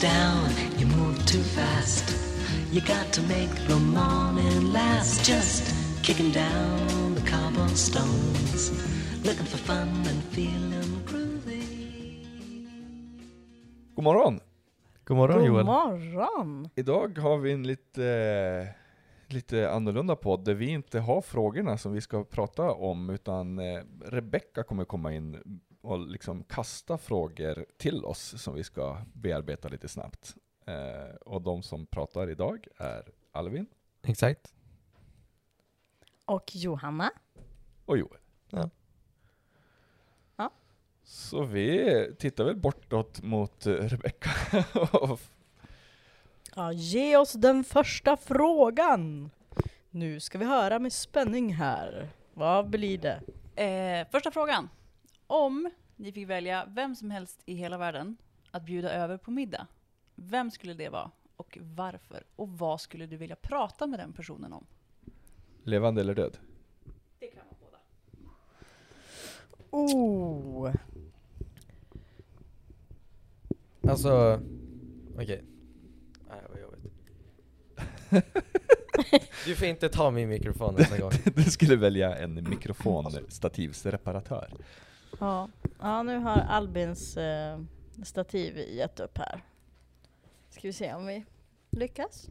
down, you move too fast. You got to make the morning last. Just kicking down the cobblestones, looking for fun and feeling groovy. God morgon! God morgon God Joel. morgon! Idag har vi en lite, lite annorlunda podd där vi inte har frågorna som vi ska prata om, utan eh, Rebecka kommer komma in och liksom kasta frågor till oss som vi ska bearbeta lite snabbt. Eh, och de som pratar idag är Alvin Exakt. Och Johanna. och Joel. Ja. Ja. Så vi tittar väl bortåt mot eh, Rebecka. Ja, ge oss den första frågan! Nu ska vi höra med spänning här. Vad blir det? Eh, första frågan. Om ni fick välja vem som helst i hela världen att bjuda över på middag, vem skulle det vara och varför? Och vad skulle du vilja prata med den personen om? Levande eller död? Det kan vara båda. Oh! Alltså, okej. Nej, vad jobbigt. Du får inte ta min mikrofon nästa gång. Du skulle välja en mikrofonstativsreparatör. Ja. ja, nu har Albins eh, stativ gett upp här. Ska vi se om vi lyckas?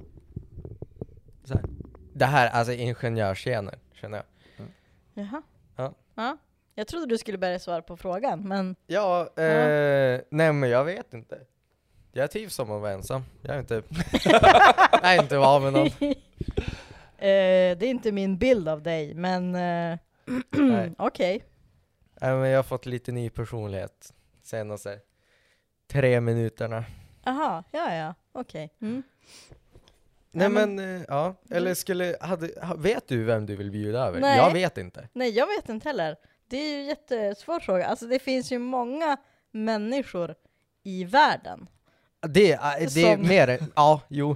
Så här. Det här, alltså ingenjörsgener, känner jag. Jaha. Ja. ja. Jag trodde du skulle börja svara på frågan, men Ja, eh, nej men jag vet inte. Jag trivs som att vara ensam. Jag är inte, jag är inte van med någon. eh, det är inte min bild av dig, men eh, okej. Nej, men jag har fått lite ny personlighet senaste tre minuterna. Jaha, ja ja, okej. Mm. Nej Ja, men, men- eh, ja, eller skulle, hade, ha- vet du vem du vill bjuda över? Nej. Jag vet inte. Nej, jag vet inte heller. Det är ju en jättesvår fråga. Alltså det finns ju många människor i världen. Det, är- det är Som- mer än, ja, jo,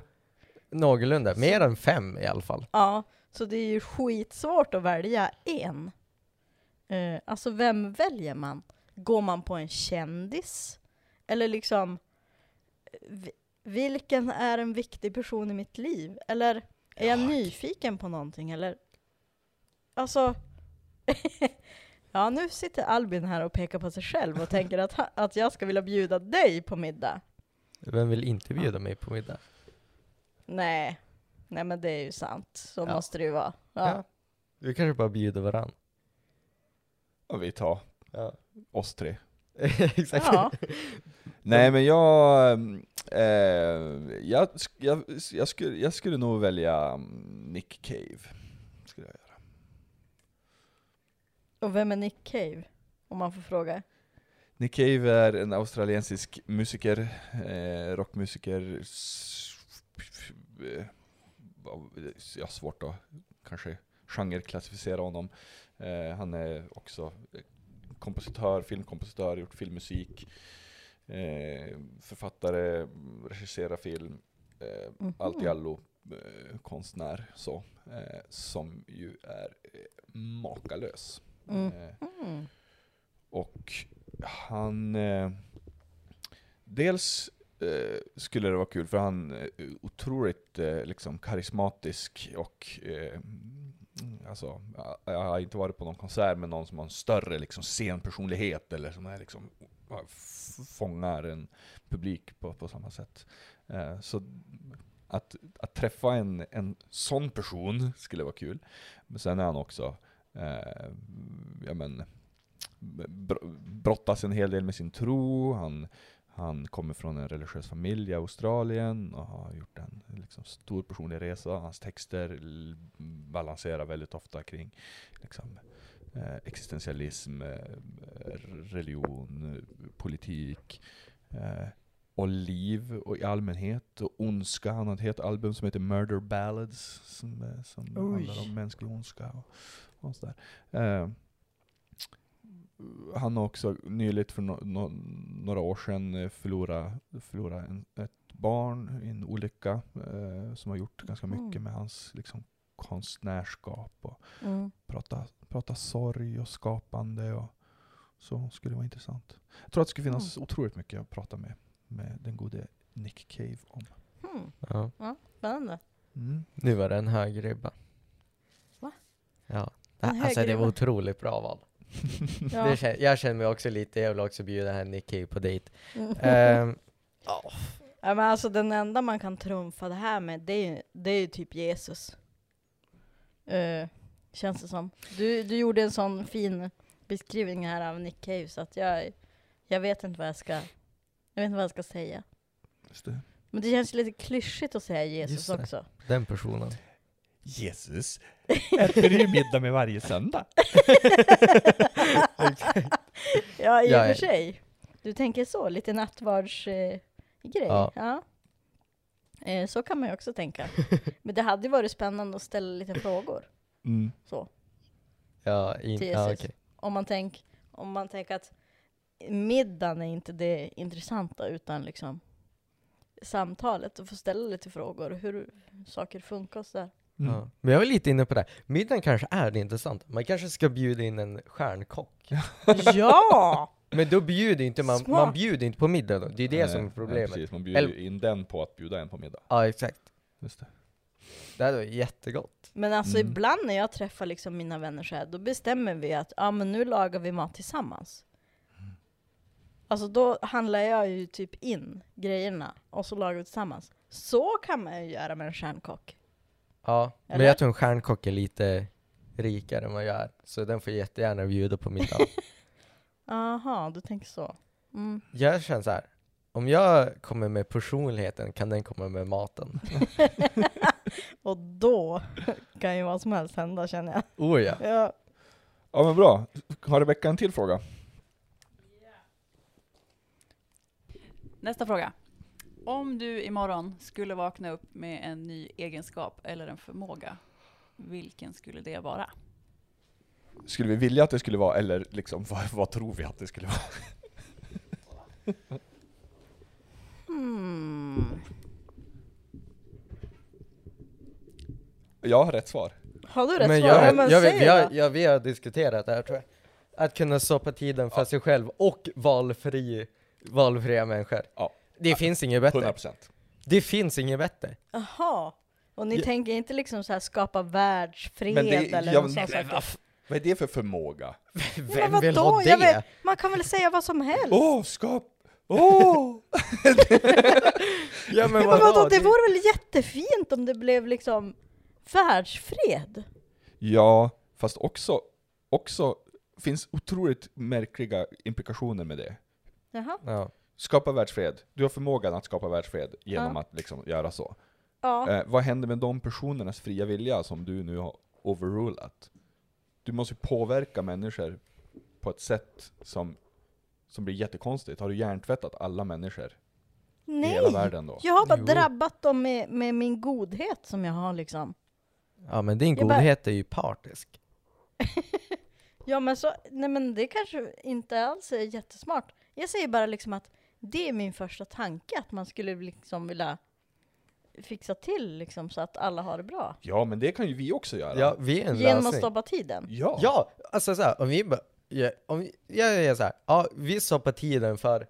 någorlunda, mer än fem i alla fall. Ja, så det är ju skitsvårt att välja en. Eh, alltså vem väljer man? Går man på en kändis? Eller liksom, vi- vilken är en viktig person i mitt liv? Eller är jag Ja, nyfiken på någonting? Eller, alltså, ja nu sitter Albin här och pekar på sig själv och tänker att, att jag ska vilja bjuda dig på middag. Vem vill inte bjuda mig på middag? Nej, nej men det är ju sant. Så Ja. måste det ju vara. Ja. Ja. Vi kanske bara bjuder varann. Och vi tar Ja. oss tre. Exakt. Ja. Nej men jag, eh, jag, sk- jag, jag, skulle, jag skulle nog välja mm, Nick Cave. Skulle jag göra. Och vem är Nick Cave? Om man får fråga. Nick Cave är en australiensisk musiker, eh, rockmusiker. S- eh, vad- Jag har svårt att kanske genreklassificera honom. Eh, han är också kompositör, filmkompositör, gjort filmmusik, eh, författare, regisserar film, eh, Mhm. allt i allo eh, konstnär så, eh, som ju är eh, makalös. Mm. Eh, Mm. och han... Dels skulle det vara kul för han är otroligt eh, liksom karismatisk och eh, mm, Alltså, jag- har inte varit på någon konsert med någon som har en större liksom, scenpersonlighet eller som är liksom, fångar en publik på, på samma sätt. Eh, så att, att träffa en, en sån person skulle vara kul. Men sen är han också, eh, ja men, brottas en hel del med sin tro. Han, han kommer från en religiös familj i Australien och har gjort en liksom, stor personlig resa. Hans texter balanserar väldigt ofta kring liksom, eh, existentialism, eh, religion, eh, politik eh, och liv och i allmänhet och ondska. Han har ett helt album som heter Murder Ballads som, eh, som handlar om mänsklig ondska och, och sådär. Han har också nyligt för no, no, några år sedan eh, förlorat, förlorat en, ett barn i en olycka eh, som har gjort ganska mycket Mm. med hans liksom, konstnärskap och Mm. prata, prata sorg och skapande och så skulle vara intressant. Jag tror att det skulle finnas otroligt mycket att prata med, med den gode Nick Cave om. Hmm. Ja. Spännande. Mm. Nu var det en hög ribba. Va? Ja. En alltså hög det var otroligt bra val. Ja. Det jag känner mig också lite, jag vill också bjuda här Nick Cave på dejt. Mm. Ehm, ja. Men alltså den enda man kan trumfa det här med, det är ju, det är ju typ Jesus. Eh, känns det som. Du, du gjorde en sån fin beskrivning här av Nick Cave, så att jag, jag vet inte vad jag ska, jag vet inte vad jag ska säga. Just det. Men det känns lite klyschigt att säga Jesus också. Den personen. Jesus äter ju middag med varje söndag. Ja, i och för sig. Du tänker så, lite nattvardsgrej. Eh, Ja. ja. Eh, så kan man ju också tänka. Men det hade ju varit spännande att ställa lite frågor. Mm. Så. Ja, in, ja okej. Om man tänker om man tänker att middagen är inte det intressanta utan liksom samtalet och få ställa lite frågor hur saker funkar och sådär. Mm. Ja. Men jag var lite inne på det. Middagen kanske är det intressanta. Man kanske ska bjuda in en stjärnkock. ja! Men då bjuder inte man, Smart. man bjuder inte på middag då. Det är det som är Nej, problemet. Nej, precis, man bjuder Eller- ju in den på att bjuda en på middag. Ja, exakt. Just det. Det hade varit jättegott. Men alltså Mm. ibland när jag träffar liksom mina vänner så här, då bestämmer vi att ja men nu lagar vi mat tillsammans. Alltså då handlar jag ju typ in grejerna och så lagar vi tillsammans. Så kan man ju göra med en stjärnkock. Ja, men Eller? jag tror en stjärnkock är lite rikare än vad jag är. Så den får jättegärna bjuda på middag. Aha, du tänker så. Mm. jag känner så här. Om jag kommer med personligheten kan den komma med maten. Och då kan ju vad som helst hända känner jag. Oh ja. Ja. Ja men bra. Har Rebecka en till fråga? Nästa fråga. Om du imorgon skulle vakna upp med en ny egenskap eller en förmåga, vilken skulle det vara? Skulle vi vilja att det skulle vara, eller liksom, vad, vad tror vi att det skulle vara? Hmm. Jag har rätt svar. Har du rätt Men svar? jag, ja, men jag, säg vi, har, då. ja, vi har diskuterat det här tror jag. Att kunna stoppa tiden för sig själv och valfri, valfria människor. Ja. Det finns inget bättre. 100%. Det finns inget bättre. Jaha. Och ni Ja. tänker inte liksom så här skapa världsfred Men det, eller ja, något men, sånt? vad, f- vad är det för förmåga? Vem men vill vadå? ha Jag det? vet- Man kan väl säga vad som helst? Åh, skap! Åh! Ja men men vadå? det vore väl jättefint om det blev liksom världsfred? Ja, fast också, också finns otroligt märkliga implikationer med det. Jaha. Ja. Skapa världsfred. Du har förmågan att skapa världsfred genom Ja. att liksom göra så. Ja. Eh, vad händer med de personernas fria vilja som du nu har overrulat? Du måste ju påverka människor på ett sätt som, som blir jättekonstigt. Har du hjärntvättat alla människor i hela Nej! världen då? Jag har bara Jo. drabbat dem med, med min godhet som jag har liksom. ja men din Jag bara- godhet är ju partisk. Ja men så, nej men det kanske inte alls är jättesmart. Jag säger bara liksom att det är min första tanke, att man skulle liksom vilja fixa till liksom så att alla har det bra. Ja, men det kan ju vi också göra. Ja, vi är en Genom att lösning. stoppa tiden. Ja. Ja, alltså såhär, om vi bara, ja, om vi, jag är såhär, ja vi stoppar tiden för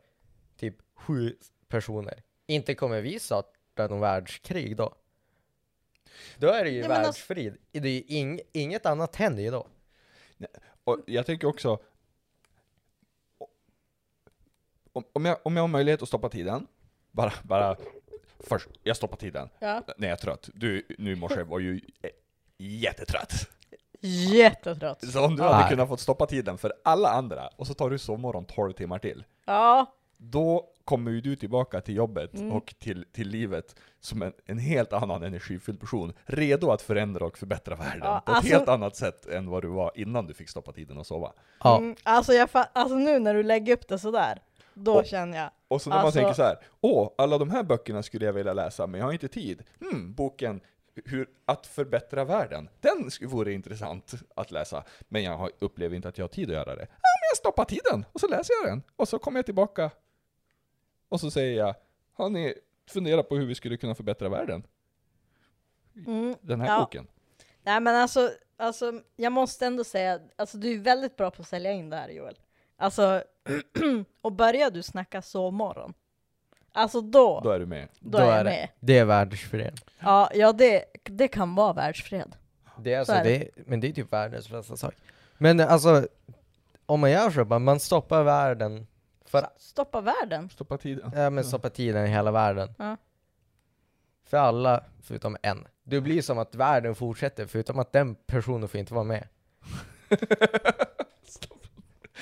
typ sju personer. Inte kommer vi starta någon världskrig då. Då är det ju Ja, men alltså- världsfrid. Det är ju ing, inget annat händer ju då. Och jag tänker också, om, jag, om jag har möjlighet att stoppa tiden, bara, bara först, jag stoppar tiden Ja. när jag är trött. Du, nu i morse var ju jättetrött. Jättetrött. Så om du Ja. hade kunnat få stoppa tiden för alla andra, och så tar du sovmorgon 12 timmar till, Ja, då kommer ju du tillbaka till jobbet Mm. och till, till livet som en, en helt annan energifylld person, redo att förändra och förbättra världen Ja, på ett alltså- helt annat sätt än vad du var innan du fick stoppa tiden och sova. Ja. Mm, alltså, jag alltså nu när du lägger upp det sådär, då Och- känner jag. Och så när Alltså- man tänker så här, åh, alla de här böckerna skulle jag vilja läsa, men jag har inte tid. Hmm, boken hur, Att förbättra världen, den vore intressant att läsa. Men jag upplever inte att jag har tid att göra det. Ja, men jag stoppar tiden, och så läser jag den. Och så kommer jag tillbaka, och så säger jag, har ni funderat på hur vi skulle kunna förbättra världen? Mm, Den här Ja. boken. Nej men alltså, alltså, jag måste ändå säga, alltså du är väldigt bra på att sälja in det här Joel. Alltså, och börjar du snacka sovmorgon, Alltså då, Då är du med. då, är jag det, med. det är världsfred. Ja, ja det, det kan vara världsfred. Det är alltså, Så är det. det. men det är typ världens bästa sak. Men alltså, om man gör så, man, man stoppar världen, för, Stoppa världen. Stoppa tiden. ja men stoppar tiden i hela världen. Ja. För alla, förutom en. Det blir som att världen fortsätter, förutom att den personen får inte vara med.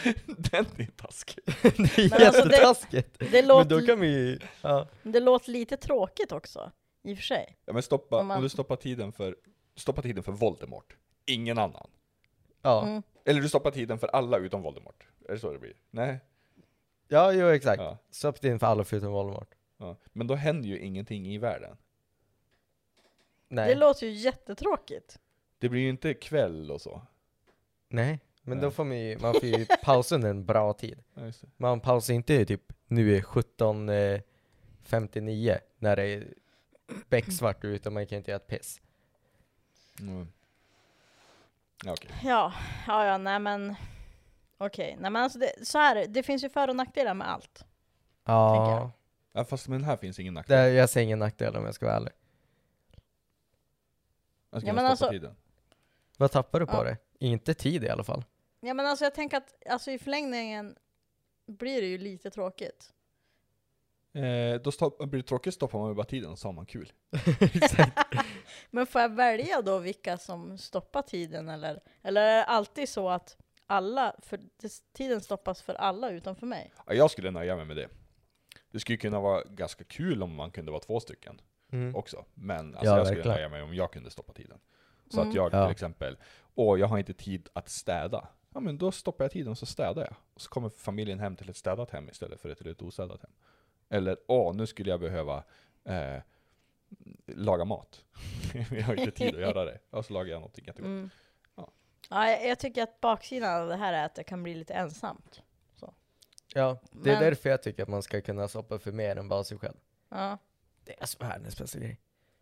Den är taskig. det är alltså det- jättetaskigt. Det Men låter, då kan vi ja. det låter lite tråkigt också, i och för sig. Ja men stoppa, Om man- om du stoppar tiden för, stoppa tiden för Voldemort. Ingen annan. Ja, Mm. Eller du stoppar tiden för alla utom Voldemort. Är det så det blir? Nej? ja jo exakt. Ja. Stopp in för alla förutom Voldemort. ja. Men då händer ju ingenting i världen. Nej. Det låter ju jättetråkigt. Det blir ju inte kväll och så. Nej, men Nej. då får man ju, man får ju pausa under en bra tid. Ja, just det. Man pausar inte typ, nu är 17.59 när det är becksvart ute och man kan inte göra ett piss. Mm. Ja, okej. Ja, ja, ja, nej men okej, nej men alltså det, så här, det finns ju för och nackdelar med allt. Tänker Ja, jag. Ja, fast med den här finns ingen nackdel. det, jag ser ingen nackdel om jag ska vara ärlig. Jag ska Ja, men stoppa alltså- tiden. Vad tappar du på Ja. det? Inte tid i alla fall. Ja men alltså jag tänker att alltså, i förlängningen blir det ju lite tråkigt. Eh, då stopp, blir det tråkigt stoppar man ju bara tiden och så har man kul. Men får jag välja då vilka som stoppar tiden eller? Eller är det alltid så att alla, för tiden stoppas för alla utom för mig? Ja, jag skulle nöja mig med det. Det skulle kunna vara ganska kul om man kunde vara två stycken Mm. också. Men alltså, Ja, jag skulle verkligen. nöja mig om jag kunde stoppa tiden. Så Mm. att jag Ja. till exempel, åh jag har inte tid att städa. Ja men då stoppar jag tiden och så städar jag. Och så kommer familjen hem till ett städat hem istället för till ett ostädat hem. Eller, åh nu skulle jag behöva eh, laga mat. jag har inte tid att göra det. Och så lagar jag någonting jättegott. Mm. Ja. Ja, jag, jag tycker att baksidan av det här är att det kan bli lite ensamt. Ja, det är Men- därför jag tycker att man ska kunna stoppa för mer än bara sig själv. Ja. Det är alltså världens bästa grej.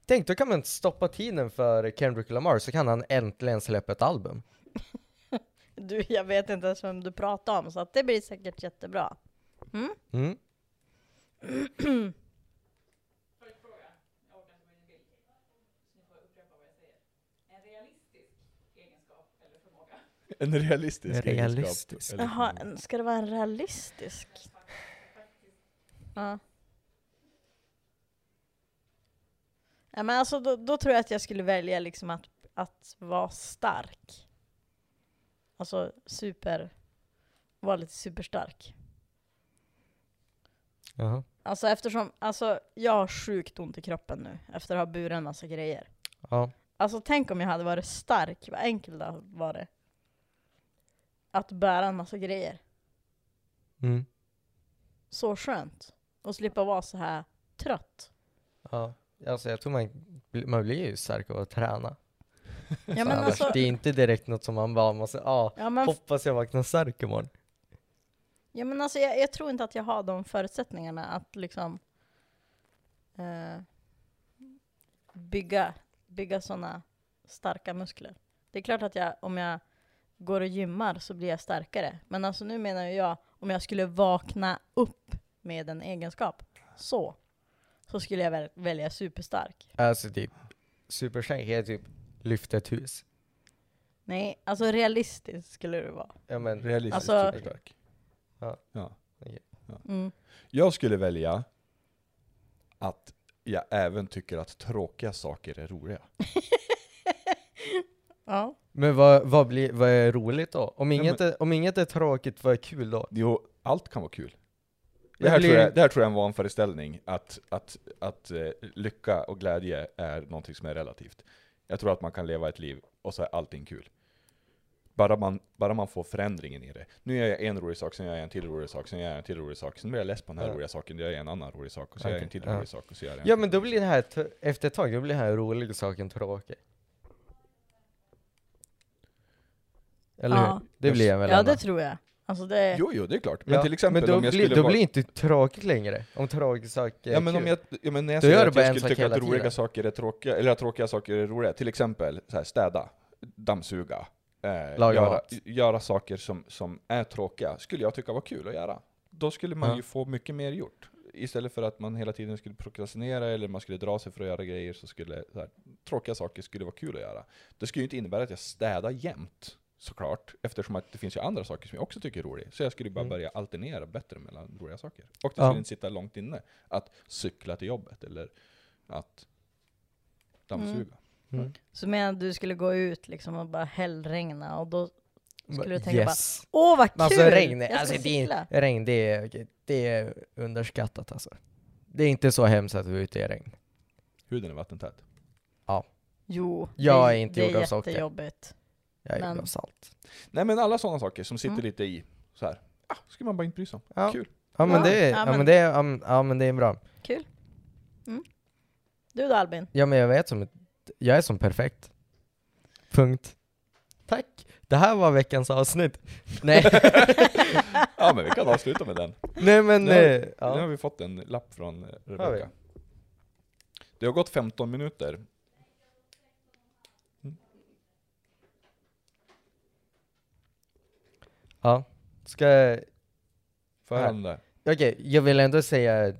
Tänk, då kan man stoppa tiden för Kendrick Lamar så kan han äntligen släppa ett album. Du, jag vet inte ens vem du pratar om, så att det blir säkert jättebra. Mm? Mm. En realistisk Realistisk. egenskap. eller Jaha, förmåga. en- ska det vara en realistisk? Ja. Ja men alltså då, då tror jag att jag skulle välja liksom att, att vara stark. Alltså super, vara lite superstark. Jaha. Alltså eftersom, alltså jag har sjukt ont i kroppen nu efter att ha burit en massa grejer. Ja. Alltså tänk om jag hade varit stark, vad enkelt det var det. Att bära en massa grejer. Mm. Så skönt. Och slippa vara så här trött. Ja. Alltså jag tror man, man blir ju stark av att träna. Ja men alltså, Det är inte direkt något som man bara måste, ja, ja, men, hoppas jag vaknar stark imorgon. ja, men alltså jag, jag tror inte att jag har de förutsättningarna att liksom eh, bygga, bygga sådana starka muskler. Det är klart att jag, om jag går och gymmar så blir jag starkare. Men alltså nu menar jag, om jag skulle vakna upp med en egenskap, så, så skulle jag väl, välja superstark. Alltså typ, superstark är typ lyfta ett hus. Nej, alltså realistiskt skulle det vara. Ja men, Realistiskt Alltså- superstark. Ja. Ja. Mm. Jag skulle välja att jag även tycker att tråkiga saker är roliga. Ja. men vad, vad, blir, vad är roligt då? Om Ja, inget, är, om inget är tråkigt, vad är kul då? Jo, allt kan vara kul. Det här, blir- tror jag, det här tror jag är en vanföreställning, att, att, att eh, lycka och glädje är någonting som är relativt. Jag tror att man kan leva ett liv och så är allting kul. Bara man, bara man får förändringen i det. Nu gör jag en rolig sak, sen gör jag en till rolig sak, sen gör jag en till rolig sak, sen blir jag less på den här Ja. roliga saken, då gör jag en annan rolig sak, och så gör jag en till ja. rolig sak, och så gör jag en Ja men då blir det här, efter ett tag, då blir den här roliga saken tråkig. Eller Ja. hur? Det blir jag väl ja, ändå. det tror jag. Alltså det... Jo, jo, det är klart. Men Ja, till exempel men då om jag blir, skulle då vara... blir inte tråkigt längre, om tråkiga saker är Ja men kul. om jag, ja, men när jag säger att jag skulle tycka att roliga tiden. saker är tråkiga, eller att tråkiga saker är roliga, till exempel så här, städa, dammsuga, eh, Laga göra, mat. göra saker som, som är tråkiga, skulle jag tycka var kul att göra. Då skulle man Ja. ju få mycket mer gjort. istället för att man hela tiden skulle prokrastinera eller man skulle dra sig för att göra grejer så skulle så här, tråkiga saker skulle vara kul att göra. Det skulle ju inte innebära att jag städar jämt, såklart, eftersom att det finns ju andra saker som jag också tycker är roliga. Så jag skulle bara Mm. börja alternera bättre mellan roliga saker. Och det Ja. skulle inte sitta långt inne att cykla till jobbet eller att dammsuga. Mm. Så menar du skulle gå ut liksom och bara hällregna och då skulle du tänka yes. bara Åh vad kul! Men alltså regn, jag ska alltså, det cykla. regn det är, det är underskattat alltså. Det är inte så hemskt att vara ute i regn. Huden är vattentät. Jo, Jag det, är inte det gjord är av socker. Jag är Men- salt. Nej men alla sådana saker som sitter Mm. lite i så här. Ah, skulle man bara inte bry sig om. Ja. Kul. Ja men det är, ja, ja, men- men det är, ja, men- ja men det är bra. Kul. Mm. Du då Albin? Ja men jag vet som ett, jag är som perfekt. Punkt. Tack. Det här var veckans avsnitt. Nej, Ja men vi kan avsluta med den. nej men, Nu har, eh, nu ja. har vi fått en lapp från Har Rebecka. Det har gått 15 minuter. Ja. Ska jag, Får jag Ja. där? okej, jag vill ändå säga,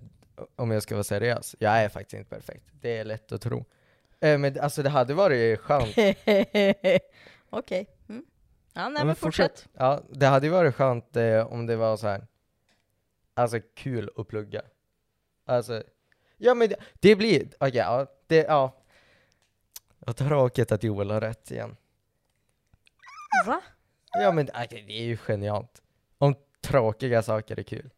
om jag ska vara seriös, jag är faktiskt inte perfekt. Det är lätt att tro. Eh, men alltså det hade varit skönt, Okej. Mm. Ja, nej men men fortsätt. ja, det hade ju varit skönt eh, om det var så här. alltså kul att plugga. Alltså, ja men det, det blir, okej, ja, det, ja. Vad tråkigt att Joel har rätt igen. Va? Ja men okej, det är ju genialt. Om tråkiga saker är kul.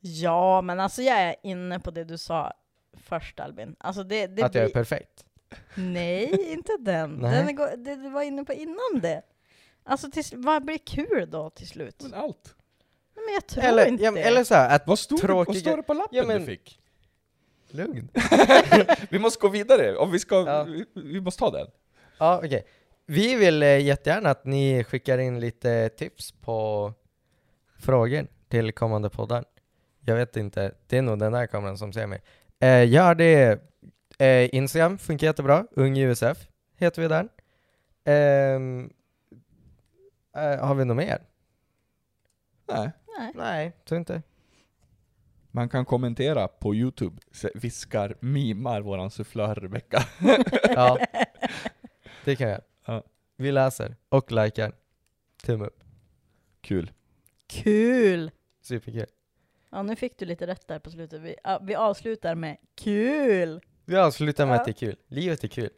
Ja, men alltså jag är inne på det du sa först Albin. Alltså det, det att jag är blir... perfekt. Nej, inte den. Nej. den är go- det du var inne på innan det. Alltså till, vad blir kul då till slut? Men allt. Nej, men jag tror Eller, inte ja, eller så här, att Vad stod, det, tråkiga... vad står det på lappen Ja, men- du fick? Lugn. Vi måste gå vidare, om vi ska, Ja. vi, vi måste ta den. Ja, okej. Vi vill eh, jättegärna att ni skickar in lite tips på frågor till kommande poddar. Jag vet inte, det är nog den här kameran som ser mig. Eh, gör det. Eh, Instagram funkar jättebra, UngUSF heter vi där. Ehm, eh, har vi något mer? Nej. Nej. Nej, tror inte. Man kan kommentera på Youtube, viskar, mimar våran sufflör Rebecka. Ja, det kan jag. Vi läser och likar. Tumme upp. Kul. Kul! Superkul. Ja, nu fick du lite rätt där på slutet. Vi, ja, vi avslutar med kul! Vi avslutar med Ja. att det är kul. Livet är kul.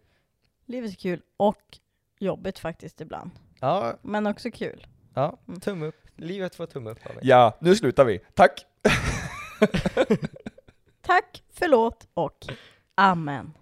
Livet är kul och jobbigt faktiskt ibland. Ja, Men också kul. ja. Mm. Tumme upp. Livet får tumme upp av mig. Ja, nu slutar vi. Tack! Tack, förlåt och amen.